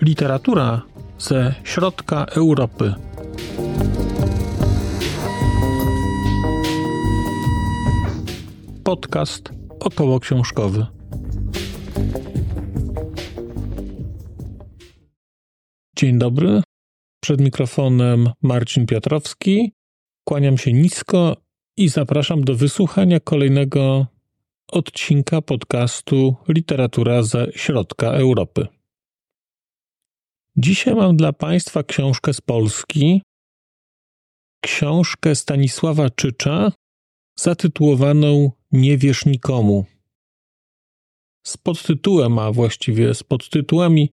Literatura ze środka Europy. Podcast około książkowy. Dzień dobry. Przed mikrofonem Marcin Piotrowski. Kłaniam się nisko i zapraszam do wysłuchania kolejnego odcinka podcastu Literatura ze środka Europy. Dzisiaj mam dla Państwa książkę z Polski, książkę Stanisława Czycza zatytułowaną Nie wiesz nikomu. Z podtytułem, a właściwie z podtytułami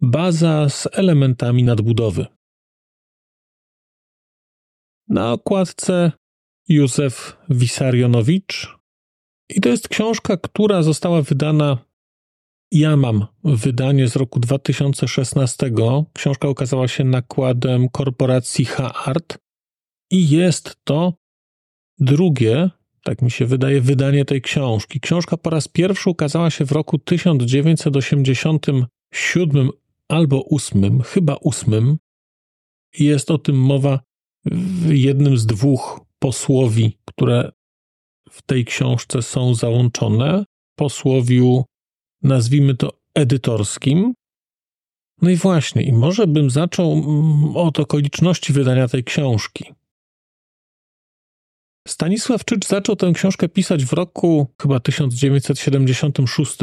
Baza z elementami nadbudowy. Na okładce Józef Wisarionowicz i to jest książka, która została wydana ja mam wydanie z roku 2016. Książka okazała się nakładem korporacji H-Art i jest to drugie, tak mi się wydaje, wydanie tej książki. Książka po raz pierwszy ukazała się w roku 1987 albo 8, chyba 8. Jest o tym mowa w jednym z dwóch posłowi, które w tej książce są załączone. Posłowiu nazwijmy to edytorskim. No i właśnie, i może bym zaczął mm, od okoliczności wydania tej książki. Stanisław Czycz zaczął tę książkę pisać w roku chyba 1976.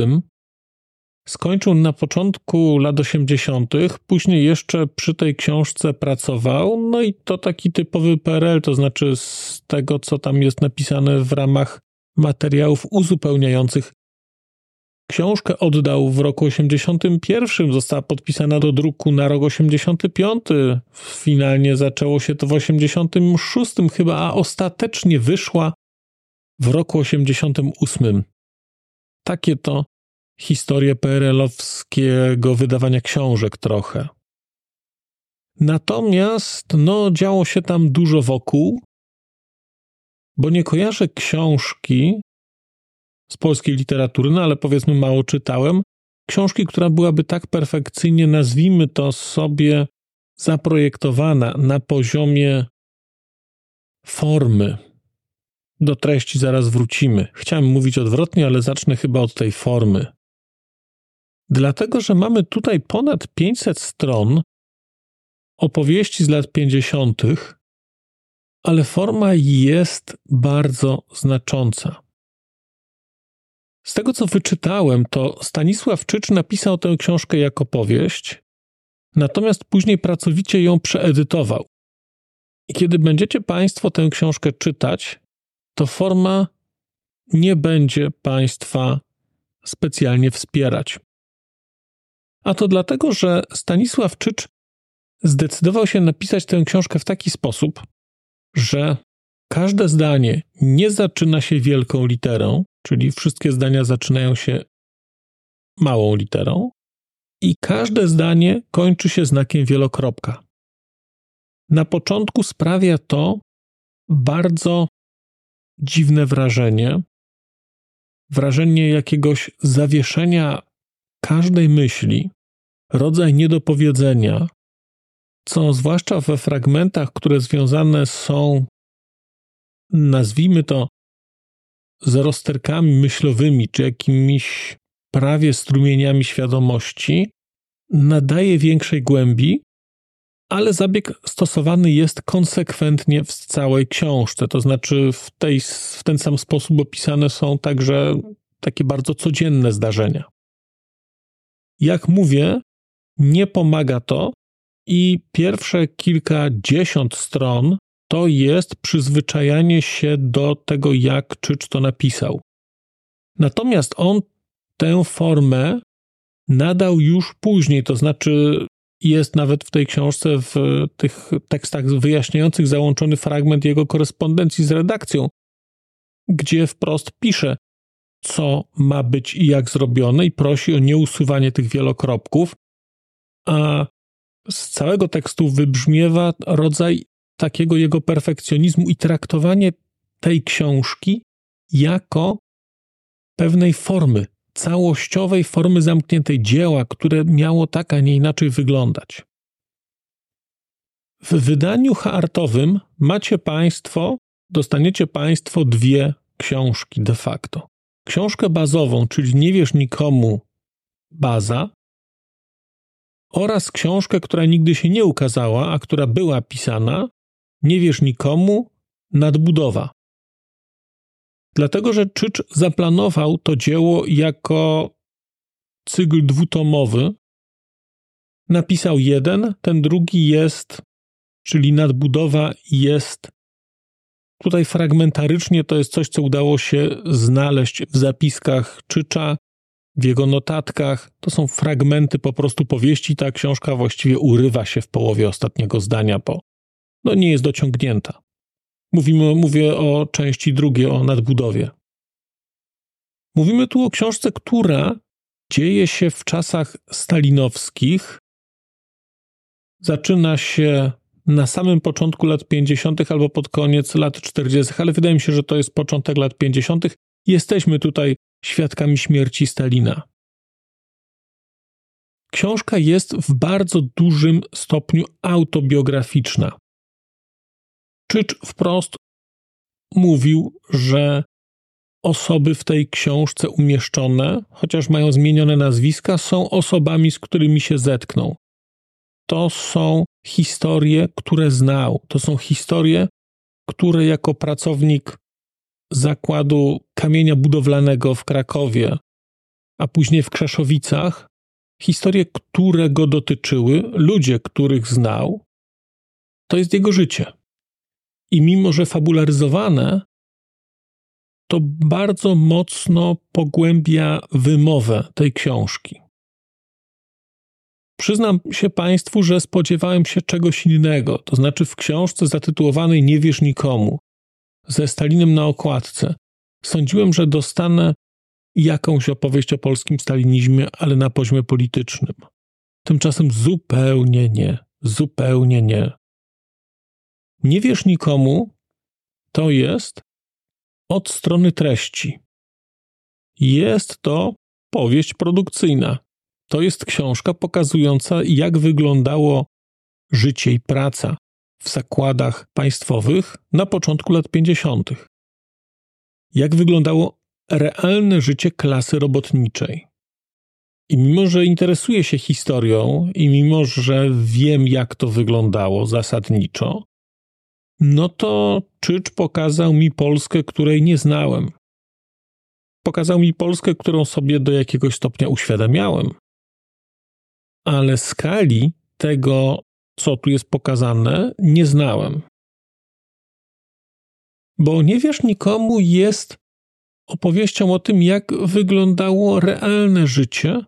Skończył na początku lat 80., później jeszcze przy tej książce pracował. No i to taki typowy PRL, to znaczy z tego, co tam jest napisane w ramach materiałów uzupełniających Książkę oddał w roku 81, została podpisana do druku na rok 85. Finalnie zaczęło się to w 86 chyba, a ostatecznie wyszła w roku 88. Takie to historie PRL-owskiego wydawania książek trochę. Natomiast no, działo się tam dużo wokół, bo nie kojarzę książki, z polskiej literatury, no ale powiedzmy mało czytałem, książki, która byłaby tak perfekcyjnie, nazwijmy to sobie, zaprojektowana na poziomie formy. Do treści zaraz wrócimy. Chciałem mówić odwrotnie, ale zacznę chyba od tej formy. Dlatego, że mamy tutaj ponad 500 stron opowieści z lat 50., ale forma jest bardzo znacząca. Z tego, co wyczytałem, to Stanisław Czycz napisał tę książkę jako powieść, natomiast później pracowicie ją przeedytował. I kiedy będziecie Państwo tę książkę czytać, to forma nie będzie Państwa specjalnie wspierać. A to dlatego, że Stanisław Czycz zdecydował się napisać tę książkę w taki sposób, że każde zdanie nie zaczyna się wielką literą, czyli wszystkie zdania zaczynają się małą literą i każde zdanie kończy się znakiem wielokropka. Na początku sprawia to bardzo dziwne wrażenie, wrażenie jakiegoś zawieszenia każdej myśli, rodzaj niedopowiedzenia, co zwłaszcza we fragmentach, które związane są, nazwijmy to, z rozterkami myślowymi czy jakimiś prawie strumieniami świadomości, nadaje większej głębi, ale zabieg stosowany jest konsekwentnie w całej książce. To znaczy, w, tej, w ten sam sposób opisane są także takie bardzo codzienne zdarzenia. Jak mówię, nie pomaga to i pierwsze kilkadziesiąt stron to jest przyzwyczajanie się do tego, jak Czycz to napisał. Natomiast on tę formę nadał już później, to znaczy jest nawet w tej książce, w tych tekstach wyjaśniających załączony fragment jego korespondencji z redakcją, gdzie wprost pisze, co ma być i jak zrobione, i prosi o nieusuwanie tych wielokropków, a z całego tekstu wybrzmiewa rodzaj takiego jego perfekcjonizmu i traktowanie tej książki jako pewnej formy, całościowej formy zamkniętej dzieła, które miało tak, a nie inaczej wyglądać. W wydaniu hartowym macie Państwo, dostaniecie Państwo dwie książki de facto. Książkę bazową, czyli Nie wiesz nikomu baza, oraz książkę, która nigdy się nie ukazała, a która była pisana, Nie wiesz nikomu nadbudowa. Dlatego, że Czycz zaplanował to dzieło jako cykl dwutomowy. Napisał jeden, ten drugi jest, czyli nadbudowa jest tutaj fragmentarycznie, to jest coś, co udało się znaleźć w zapiskach Czycza, w jego notatkach. To są fragmenty po prostu powieści. Ta książka właściwie urywa się w połowie ostatniego zdania, bo no, nie jest dociągnięta. Mówimy, mówię o części drugiej, o nadbudowie. Mówimy tu o książce, która dzieje się w czasach stalinowskich. Zaczyna się na samym początku lat 50. albo pod koniec lat 40., ale wydaje mi się, że to jest początek lat 50. Jesteśmy tutaj świadkami śmierci Stalina. Książka jest w bardzo dużym stopniu autobiograficzna. Czycz wprost mówił, że osoby w tej książce umieszczone, chociaż mają zmienione nazwiska, są osobami, z którymi się zetknął. To są historie, które znał. To są historie, które jako pracownik zakładu kamienia budowlanego w Krakowie, a później w Krzeszowicach, historie, które go dotyczyły, ludzie, których znał, to jest jego życie. I mimo, że fabularyzowane, to bardzo mocno pogłębia wymowę tej książki. Przyznam się Państwu, że spodziewałem się czegoś innego, to znaczy w książce zatytułowanej Nie wiesz nikomu, ze Stalinem na okładce. Sądziłem, że dostanę jakąś opowieść o polskim stalinizmie, ale na poziomie politycznym. Tymczasem zupełnie nie, zupełnie nie. Nie nikomu, to jest od strony treści. Jest to powieść produkcyjna. To jest książka pokazująca, jak wyglądało życie i praca w zakładach państwowych na początku lat 50. Jak wyglądało realne życie klasy robotniczej. I mimo, że interesuję się historią i mimo, że wiem, jak to wyglądało zasadniczo, no to Czycz pokazał mi Polskę, której nie znałem. Pokazał mi Polskę, którą sobie do jakiegoś stopnia uświadamiałem. Ale skali tego, co tu jest pokazane, nie znałem. Bo nie wiesz nikomu jest opowieścią o tym, jak wyglądało realne życie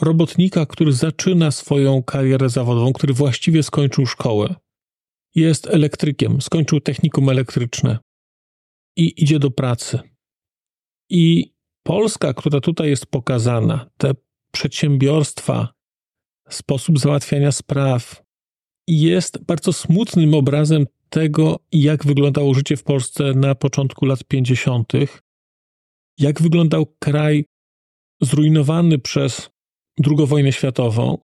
robotnika, który zaczyna swoją karierę zawodową, który właściwie skończył szkołę. Jest elektrykiem, skończył technikum elektryczne i idzie do pracy. I Polska, która tutaj jest pokazana, te przedsiębiorstwa, sposób załatwiania spraw, jest bardzo smutnym obrazem tego, jak wyglądało życie w Polsce na początku lat 50., jak wyglądał kraj zrujnowany przez II wojnę światową,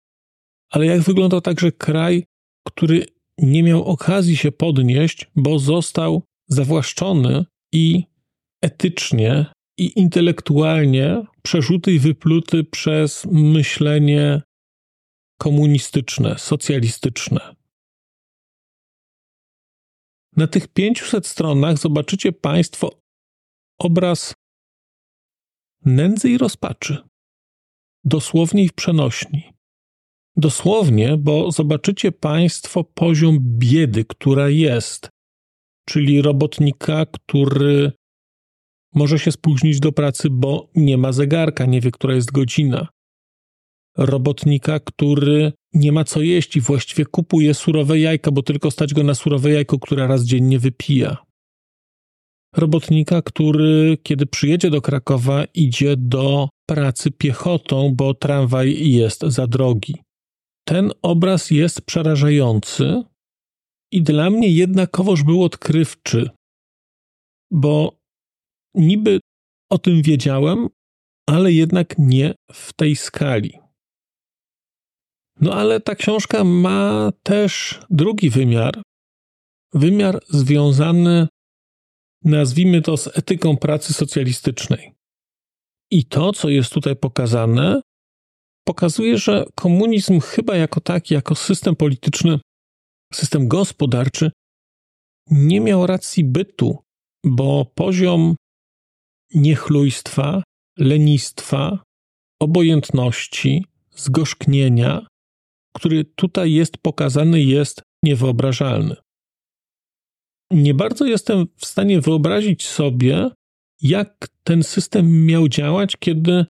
ale jak wyglądał także kraj, który nie miał okazji się podnieść, bo został zawłaszczony i etycznie i intelektualnie przerzuty i wypluty przez myślenie komunistyczne, socjalistyczne. Na tych 500 stronach zobaczycie Państwo obraz nędzy i rozpaczy, dosłownie i w przenośni. Dosłownie, bo zobaczycie Państwo poziom biedy, która jest, czyli robotnika, który może się spóźnić do pracy, bo nie ma zegarka, nie wie, która jest godzina. Robotnika, który nie ma co jeść i właściwie kupuje surowe jajka, bo tylko stać go na surowe jajko, które raz dziennie wypija. Robotnika, który kiedy przyjedzie do Krakowa, idzie do pracy piechotą, bo tramwaj jest za drogi. Ten obraz jest przerażający I dla mnie jednakowoż był odkrywczy, bo niby o tym wiedziałem, ale jednak nie w tej skali. No ale ta książka ma też drugi wymiar. Wymiar związany, nazwijmy to, z etyką pracy socjalistycznej. I to, co jest tutaj pokazane, pokazuje, że komunizm chyba jako taki, jako system polityczny, system gospodarczy, nie miał racji bytu, bo poziom niechlujstwa, lenistwa, obojętności, zgorzknienia, który tutaj jest pokazany, jest niewyobrażalny. Nie bardzo jestem w stanie wyobrazić sobie, jak ten system miał działać, kiedy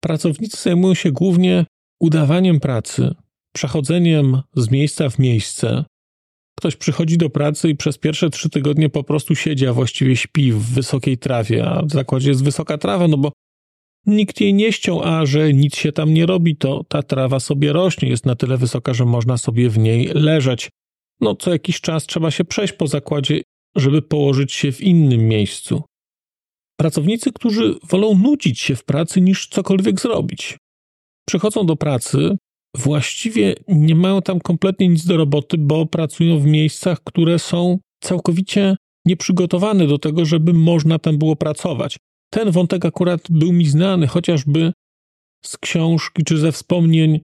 pracownicy zajmują się głównie udawaniem pracy, przechodzeniem z miejsca w miejsce. Ktoś przychodzi do pracy i przez pierwsze trzy tygodnie po prostu siedzi, a właściwie śpi w wysokiej trawie, a w zakładzie jest wysoka trawa, no bo nikt jej nie ściął, a że nic się tam nie robi, to ta trawa sobie rośnie, jest na tyle wysoka, że można sobie w niej leżeć. No, co jakiś czas trzeba się przejść po zakładzie, żeby położyć się w innym miejscu. Pracownicy, którzy wolą nudzić się w pracy niż cokolwiek zrobić. Przychodzą do pracy, właściwie nie mają tam kompletnie nic do roboty, bo pracują w miejscach, które są całkowicie nieprzygotowane do tego, żeby można tam było pracować. Ten wątek akurat był mi znany chociażby z książki czy ze wspomnień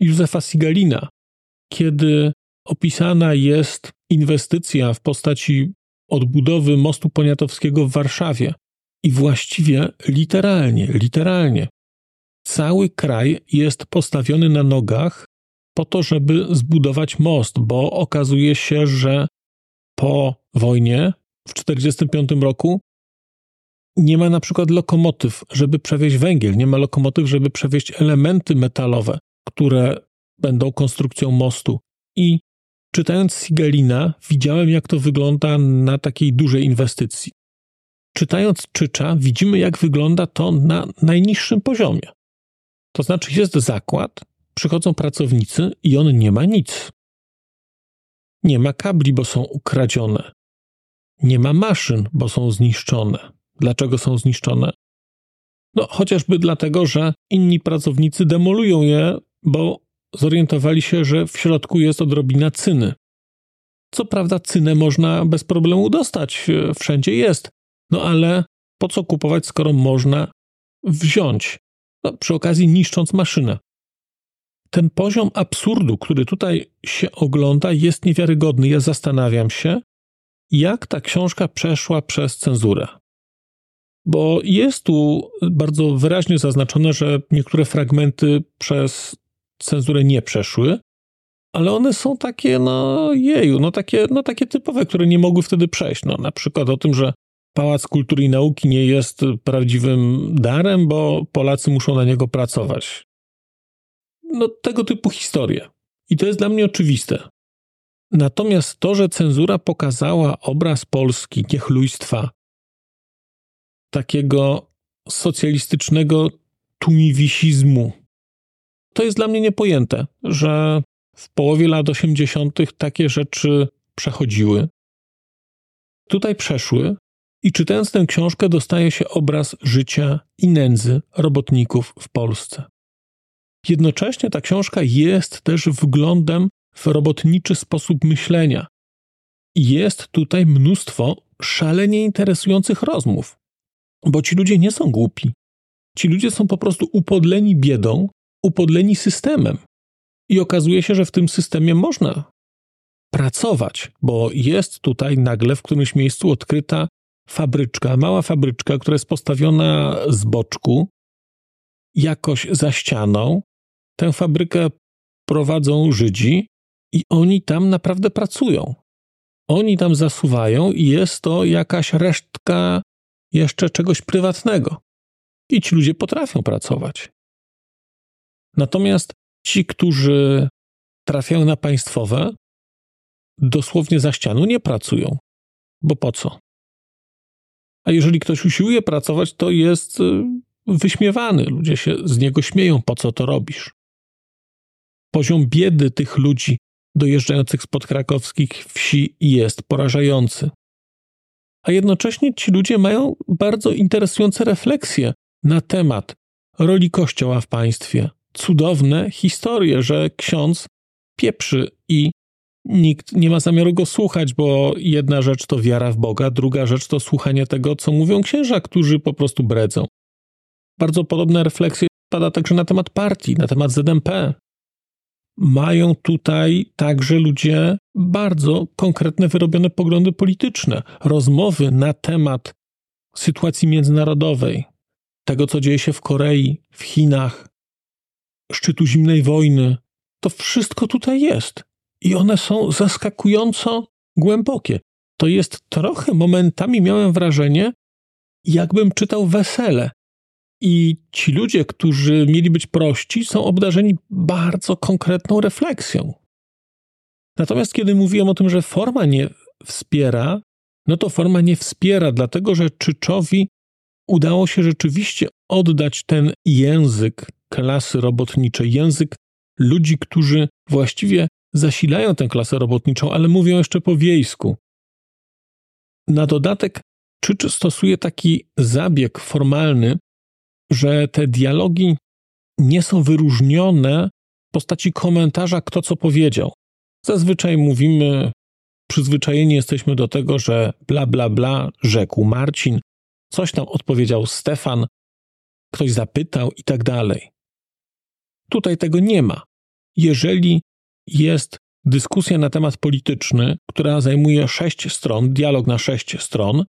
Józefa Sigalina, kiedy opisana jest inwestycja w postaci odbudowy mostu poniatowskiego w Warszawie. I właściwie literalnie, literalnie cały kraj jest postawiony na nogach po to, żeby zbudować most, bo okazuje się, że po wojnie w 1945 roku nie ma na przykład lokomotyw, żeby przewieźć węgiel, nie ma lokomotyw, żeby przewieźć elementy metalowe, które będą konstrukcją mostu. I czytając Sigalina, widziałem, jak to wygląda na takiej dużej inwestycji. Czytając Czycza, widzimy, jak wygląda to na najniższym poziomie. To znaczy, jest zakład, przychodzą pracownicy i on nie ma nic. Nie ma kabli, bo są ukradzione. Nie ma maszyn, bo są zniszczone. Dlaczego są zniszczone? No, chociażby dlatego, że inni pracownicy demolują je, bo zorientowali się, że w środku jest odrobina cyny. Co prawda, cynę można bez problemu dostać, wszędzie jest, no ale po co kupować, skoro można wziąć? No, przy okazji niszcząc maszynę. Ten poziom absurdu, który tutaj się ogląda, jest niewiarygodny. Ja zastanawiam się, jak ta książka przeszła przez cenzurę bo jest tu bardzo wyraźnie zaznaczone, że niektóre fragmenty przez cenzurę nie przeszły, ale one są takie, no jeju, no takie, no takie typowe, które nie mogły wtedy przejść. No, na przykład o tym, że Pałac Kultury i Nauki nie jest prawdziwym darem, bo Polacy muszą na niego pracować. No tego typu historie. I to jest dla mnie oczywiste. Natomiast to, że cenzura pokazała obraz Polski, niechlujstwa, takiego socjalistycznego tumiwisizmu. To jest dla mnie niepojęte, że w połowie lat 80. takie rzeczy przechodziły. Tutaj przeszły i czytając tę książkę dostaje się obraz życia i nędzy robotników w Polsce. Jednocześnie ta książka jest też wglądem w robotniczy sposób myślenia. Jest tutaj mnóstwo szalenie interesujących rozmów. Bo ci ludzie nie są głupi. Ci ludzie są po prostu upodleni biedą, upodleni systemem. I okazuje się, że w tym systemie można pracować, bo jest tutaj nagle w którymś miejscu odkryta fabryczka, mała fabryczka, która jest postawiona z boczku, jakoś za ścianą. Tę fabrykę prowadzą Żydzi i oni tam naprawdę pracują. Oni tam zasuwają i jest to jakaś resztka jeszcze czegoś prywatnego. I ci ludzie potrafią pracować. Natomiast ci, którzy trafiają na państwowe, dosłownie za ścianą nie pracują. Bo po co? A jeżeli ktoś usiłuje pracować, to jest y, wyśmiewany. Ludzie się z niego śmieją, po co to robisz. Poziom biedy tych ludzi dojeżdżających spod krakowskich wsi jest porażający. A jednocześnie ci ludzie mają bardzo interesujące refleksje na temat roli Kościoła w państwie. Cudowne historie, że ksiądz pieprzy i nikt nie ma zamiaru go słuchać, bo jedna rzecz to wiara w Boga, druga rzecz to słuchanie tego, co mówią księża, którzy po prostu bredzą. Bardzo podobne refleksje pada także na temat partii, na temat ZMP. Mają tutaj także ludzie bardzo konkretne, wyrobione poglądy polityczne, rozmowy na temat sytuacji międzynarodowej, tego, co dzieje się w Korei, w Chinach, szczytu zimnej wojny. To wszystko tutaj jest. I one są zaskakująco głębokie. To jest trochę momentami miałem wrażenie, jakbym czytał wesele. I ci ludzie, którzy mieli być prości, są obdarzeni bardzo konkretną refleksją. Natomiast kiedy mówiłem o tym, że forma nie wspiera, no to forma nie wspiera, dlatego że Czyczowi udało się rzeczywiście oddać ten język klasy robotniczej, język ludzi, którzy właściwie zasilają tę klasę robotniczą, ale mówią jeszcze po wiejsku. Na dodatek Czycz stosuje taki zabieg formalny, że te dialogi nie są wyróżnione w postaci komentarza, kto co powiedział. Zazwyczaj mówimy, przyzwyczajeni jesteśmy do tego, że bla, bla, bla rzekł Marcin, coś tam odpowiedział Stefan, ktoś zapytał i tak dalej. Tutaj tego nie ma. Jeżeli jest dyskusja na temat polityczny, która zajmuje sześć stron, dialog na sześć stron,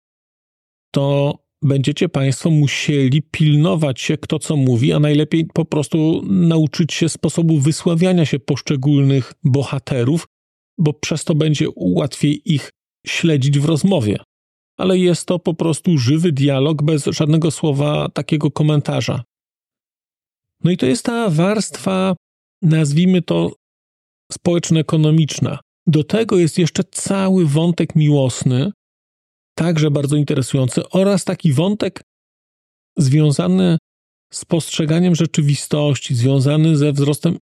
to będziecie Państwo musieli pilnować się, kto co mówi, a najlepiej po prostu nauczyć się sposobu wysławiania się poszczególnych bohaterów, bo przez to będzie łatwiej ich śledzić w rozmowie. Ale jest to po prostu żywy dialog bez żadnego słowa takiego komentarza. No i to jest ta warstwa, nazwijmy to społeczno-ekonomiczna. Do tego jest jeszcze cały wątek miłosny, także bardzo interesujący, oraz taki wątek związany z postrzeganiem rzeczywistości, związany ze wzrostem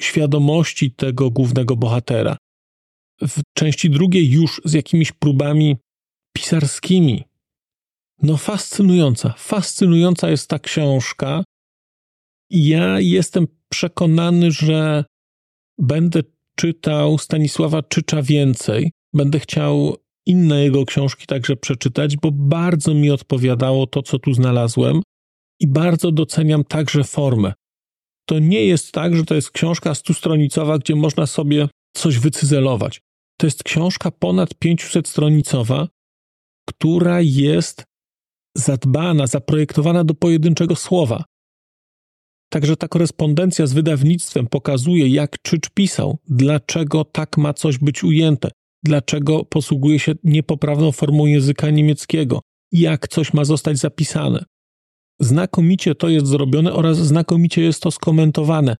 świadomości tego głównego bohatera. W części drugiej już z jakimiś próbami pisarskimi. No, fascynująca, fascynująca jest ta książka. Ja jestem przekonany, że będę czytał Stanisława Czycza więcej. Będę chciał inne jego książki także przeczytać, bo bardzo mi odpowiadało to, co tu znalazłem i bardzo doceniam także formę. To nie jest tak, że to jest książka stustronicowa, gdzie można sobie coś wycyzelować. To jest książka ponad 500-stronicowa, która jest zadbana, zaprojektowana do pojedynczego słowa. Także ta korespondencja z wydawnictwem pokazuje, jak Czycz pisał, dlaczego tak ma coś być ujęte, dlaczego posługuje się niepoprawną formą języka niemieckiego, jak coś ma zostać zapisane. Znakomicie to jest zrobione oraz znakomicie jest to skomentowane.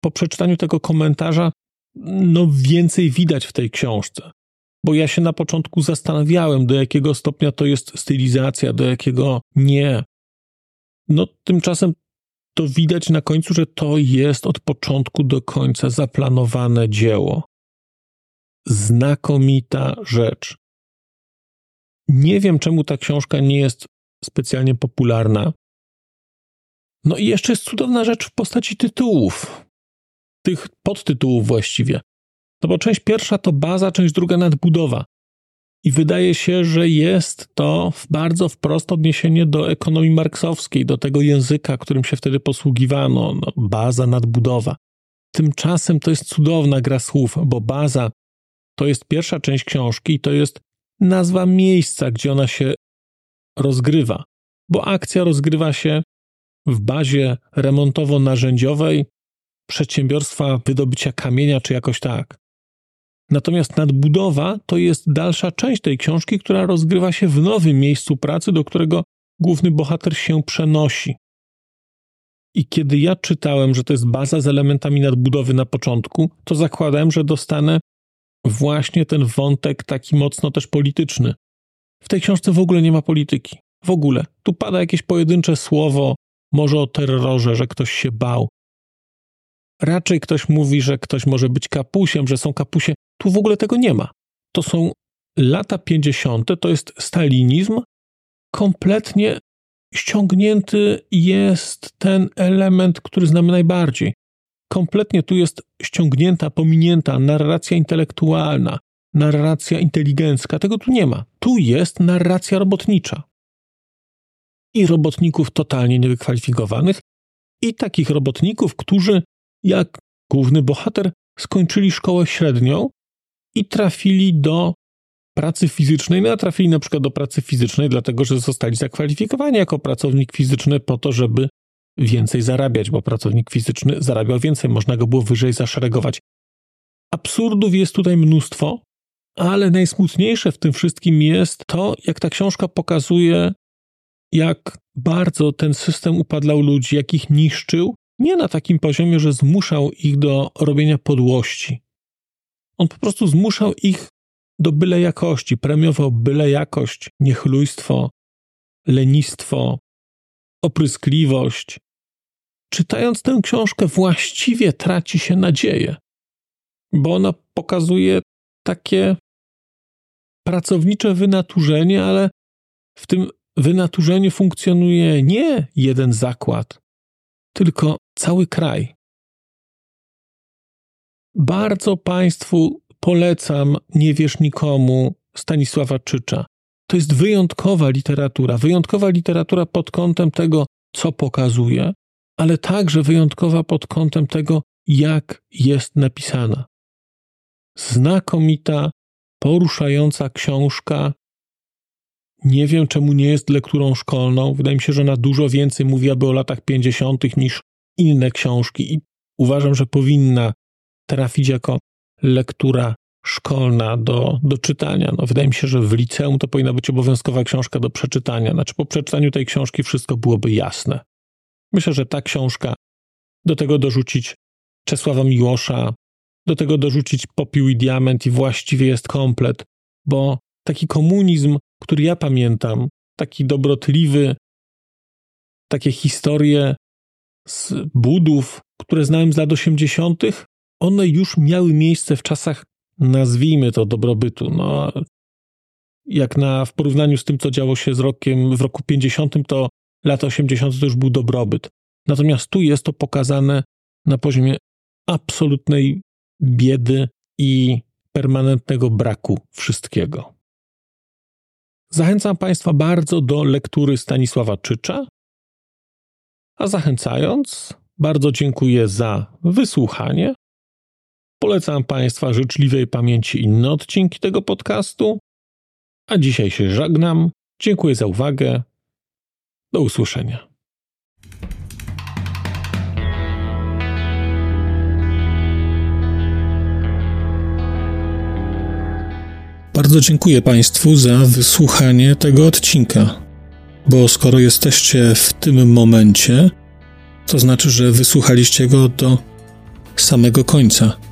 Po przeczytaniu tego komentarza, no więcej widać w tej książce. Bo ja się na początku zastanawiałem, do jakiego stopnia to jest stylizacja, do jakiego nie. No tymczasem to widać na końcu, że to jest od początku do końca zaplanowane dzieło. Znakomita rzecz. Nie wiem, czemu ta książka nie jest specjalnie popularna. No i jeszcze jest cudowna rzecz w postaci tytułów. Tych podtytułów właściwie. No bo część pierwsza to baza, część druga nadbudowa. I wydaje się, że jest to bardzo wprost odniesienie do ekonomii marksowskiej, do tego języka, którym się wtedy posługiwano, no, baza, nadbudowa. Tymczasem to jest cudowna gra słów, bo baza to jest pierwsza część książki i to jest nazwa miejsca, gdzie ona się rozgrywa, bo akcja rozgrywa się w bazie remontowo-narzędziowej przedsiębiorstwa wydobycia kamienia, czy jakoś tak. Natomiast nadbudowa to jest dalsza część tej książki, która rozgrywa się w nowym miejscu pracy, do którego główny bohater się przenosi. I kiedy ja czytałem, że to jest baza z elementami nadbudowy na początku, to zakładałem, że dostanę właśnie ten wątek taki mocno też polityczny. W tej książce w ogóle nie ma polityki. W ogóle. Tu pada jakieś pojedyncze słowo, może o terrorze, że ktoś się bał. raczej ktoś mówi, że ktoś może być kapusiem, że są kapusie. Tu w ogóle tego nie ma. To są lata 50., to jest stalinizm. Kompletnie ściągnięty jest ten element, który znamy najbardziej. Kompletnie tu jest ściągnięta, pominięta narracja intelektualna, narracja inteligencka. Tego tu nie ma. Tu jest narracja robotnicza. I robotników totalnie niewykwalifikowanych, i takich robotników, którzy, jak główny bohater, skończyli szkołę średnią i trafili do pracy fizycznej, no a trafili na przykład do pracy fizycznej, dlatego że zostali zakwalifikowani jako pracownik fizyczny po to, żeby więcej zarabiać, bo pracownik fizyczny zarabiał więcej, można go było wyżej zaszeregować. Absurdów jest tutaj mnóstwo, ale najsmutniejsze w tym wszystkim jest to, jak ta książka pokazuje, jak bardzo ten system upadlał ludzi, jak ich niszczył, nie na takim poziomie, że zmuszał ich do robienia podłości. On po prostu zmuszał ich do byle jakości, premiował byle jakość, niechlujstwo, lenistwo, opryskliwość. Czytając tę książkę, właściwie traci się nadzieję, bo ona pokazuje takie pracownicze wynaturzenie, ale w tym wynaturzeniu funkcjonuje nie jeden zakład, tylko cały kraj. Bardzo Państwu polecam Nie wierz nikomu Stanisława Czycza. To jest wyjątkowa literatura, wyjątkowa literatura pod kątem tego, co pokazuje, ale także wyjątkowa pod kątem tego, jak jest napisana. Znakomita, poruszająca książka. Nie wiem, czemu nie jest lekturą szkolną. Wydaje mi się, że ona dużo więcej mówi aby o latach 50. niż inne książki i uważam, że powinna trafić jako lektura szkolna do, do czytania. No, wydaje mi się, że w liceum to powinna być obowiązkowa książka do przeczytania. Znaczy, po przeczytaniu tej książki wszystko byłoby jasne. Myślę, że ta książka, do tego dorzucić Czesława Miłosza, do tego dorzucić Popiół i Diament i właściwie jest komplet, bo taki komunizm, który ja pamiętam, taki dobrotliwy, takie historie z budów, które znałem z lat 80., one już miały miejsce w czasach, nazwijmy to, dobrobytu. No, jak na, w porównaniu z tym, co działo się z rokiem, w roku 50, to lata 80 to już był dobrobyt. Natomiast tu jest to pokazane na poziomie absolutnej biedy i permanentnego braku wszystkiego. Zachęcam Państwa bardzo do lektury Stanisława Czycza, a zachęcając, bardzo dziękuję za wysłuchanie. Polecam Państwa życzliwej pamięci inne odcinki tego podcastu. A dzisiaj się żegnam. Dziękuję za uwagę. Do usłyszenia. Bardzo dziękuję Państwu za wysłuchanie tego odcinka, bo skoro jesteście w tym momencie, to znaczy, że wysłuchaliście go do samego końca.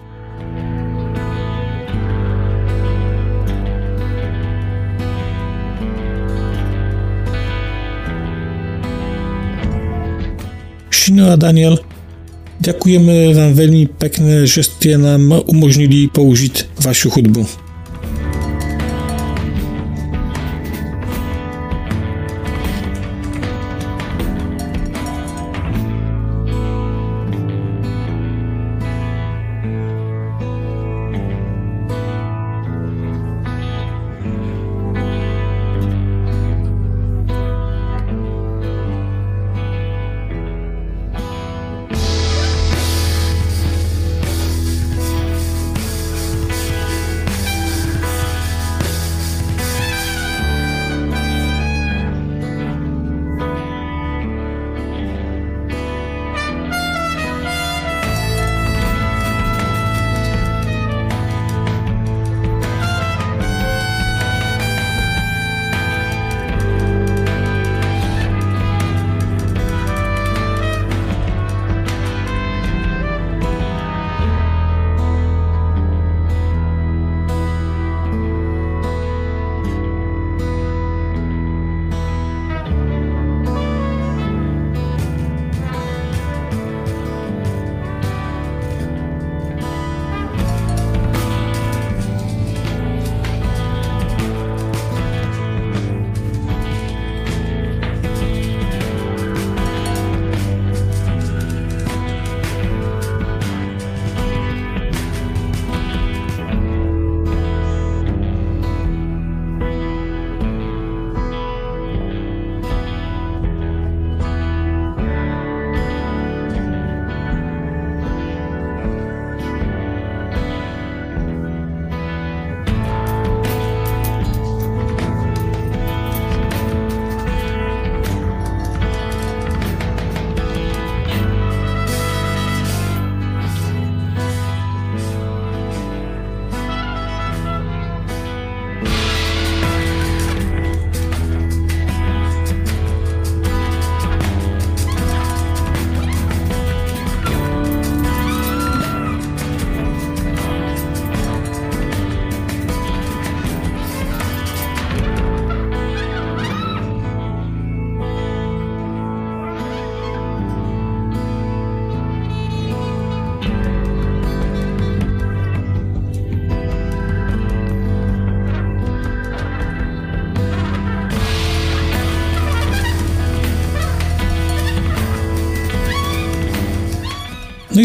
Shino a Daniel Ďakujeme vám veľmi pekne, že ste nám umožnili použiť vašu hudbu.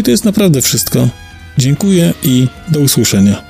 To jest naprawdę wszystko. Dziękuję i do usłyszenia.